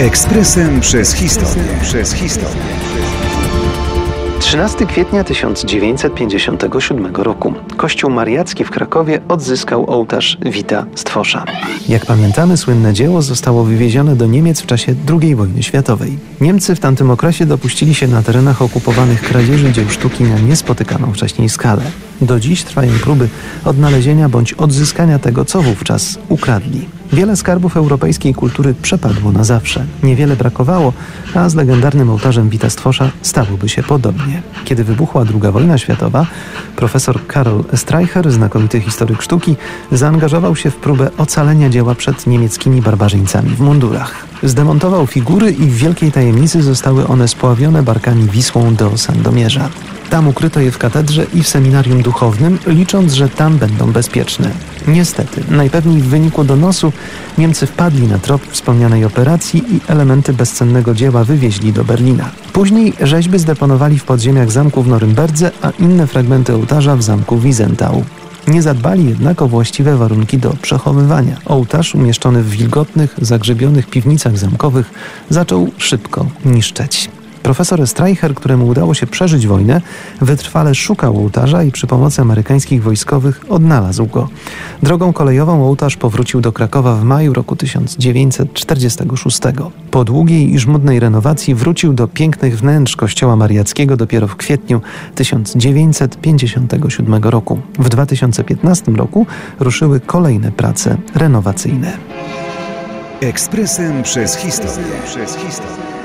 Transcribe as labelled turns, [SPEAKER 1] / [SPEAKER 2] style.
[SPEAKER 1] Ekspresem przez historię. Przez historię.
[SPEAKER 2] 13 kwietnia 1957 roku Kościół Mariacki w Krakowie odzyskał ołtarz Wita Stwosza. Jak pamiętamy, słynne dzieło zostało wywiezione do Niemiec w czasie II wojny światowej. Niemcy w tamtym okresie dopuścili się na terenach okupowanych kradzieży dzieł sztuki na niespotykaną wcześniej skalę. Do dziś trwają próby odnalezienia bądź odzyskania tego, co wówczas ukradli. Wiele skarbów europejskiej kultury przepadło na zawsze. Niewiele brakowało, a z legendarnym ołtarzem Wita Stwosza stałoby się podobnie. Kiedy wybuchła II wojna światowa, profesor Karol Streicher, znakomity historyk sztuki, zaangażował się w próbę ocalenia dzieła przed niemieckimi barbarzyńcami w mundurach. Zdemontował figury i w wielkiej tajemnicy zostały one spławione barkami Wisłą do Sandomierza. Tam ukryto je w katedrze i w seminarium duchownym, licząc, że tam będą bezpieczne. Niestety, najpewniej w wyniku donosu Niemcy wpadli na trop wspomnianej operacji i elementy bezcennego dzieła wywieźli do Berlina. Później rzeźby zdeponowali w podziemiach zamku w Norymberdze, a inne fragmenty ołtarza w zamku Wiesenthal. Nie zadbali jednak o właściwe warunki do przechowywania. Ołtarz umieszczony w wilgotnych, zagrzebionych piwnicach zamkowych zaczął szybko niszczeć. Profesor Streicher, któremu udało się przeżyć wojnę, wytrwale szukał ołtarza i przy pomocy amerykańskich wojskowych odnalazł go. Drogą kolejową ołtarz powrócił do Krakowa w maju roku 1946. Po długiej i żmudnej renowacji wrócił do pięknych wnętrz kościoła mariackiego dopiero w kwietniu 1957 roku. W 2015 roku ruszyły kolejne prace renowacyjne.
[SPEAKER 1] Ekspresem przez historię. Przez historię.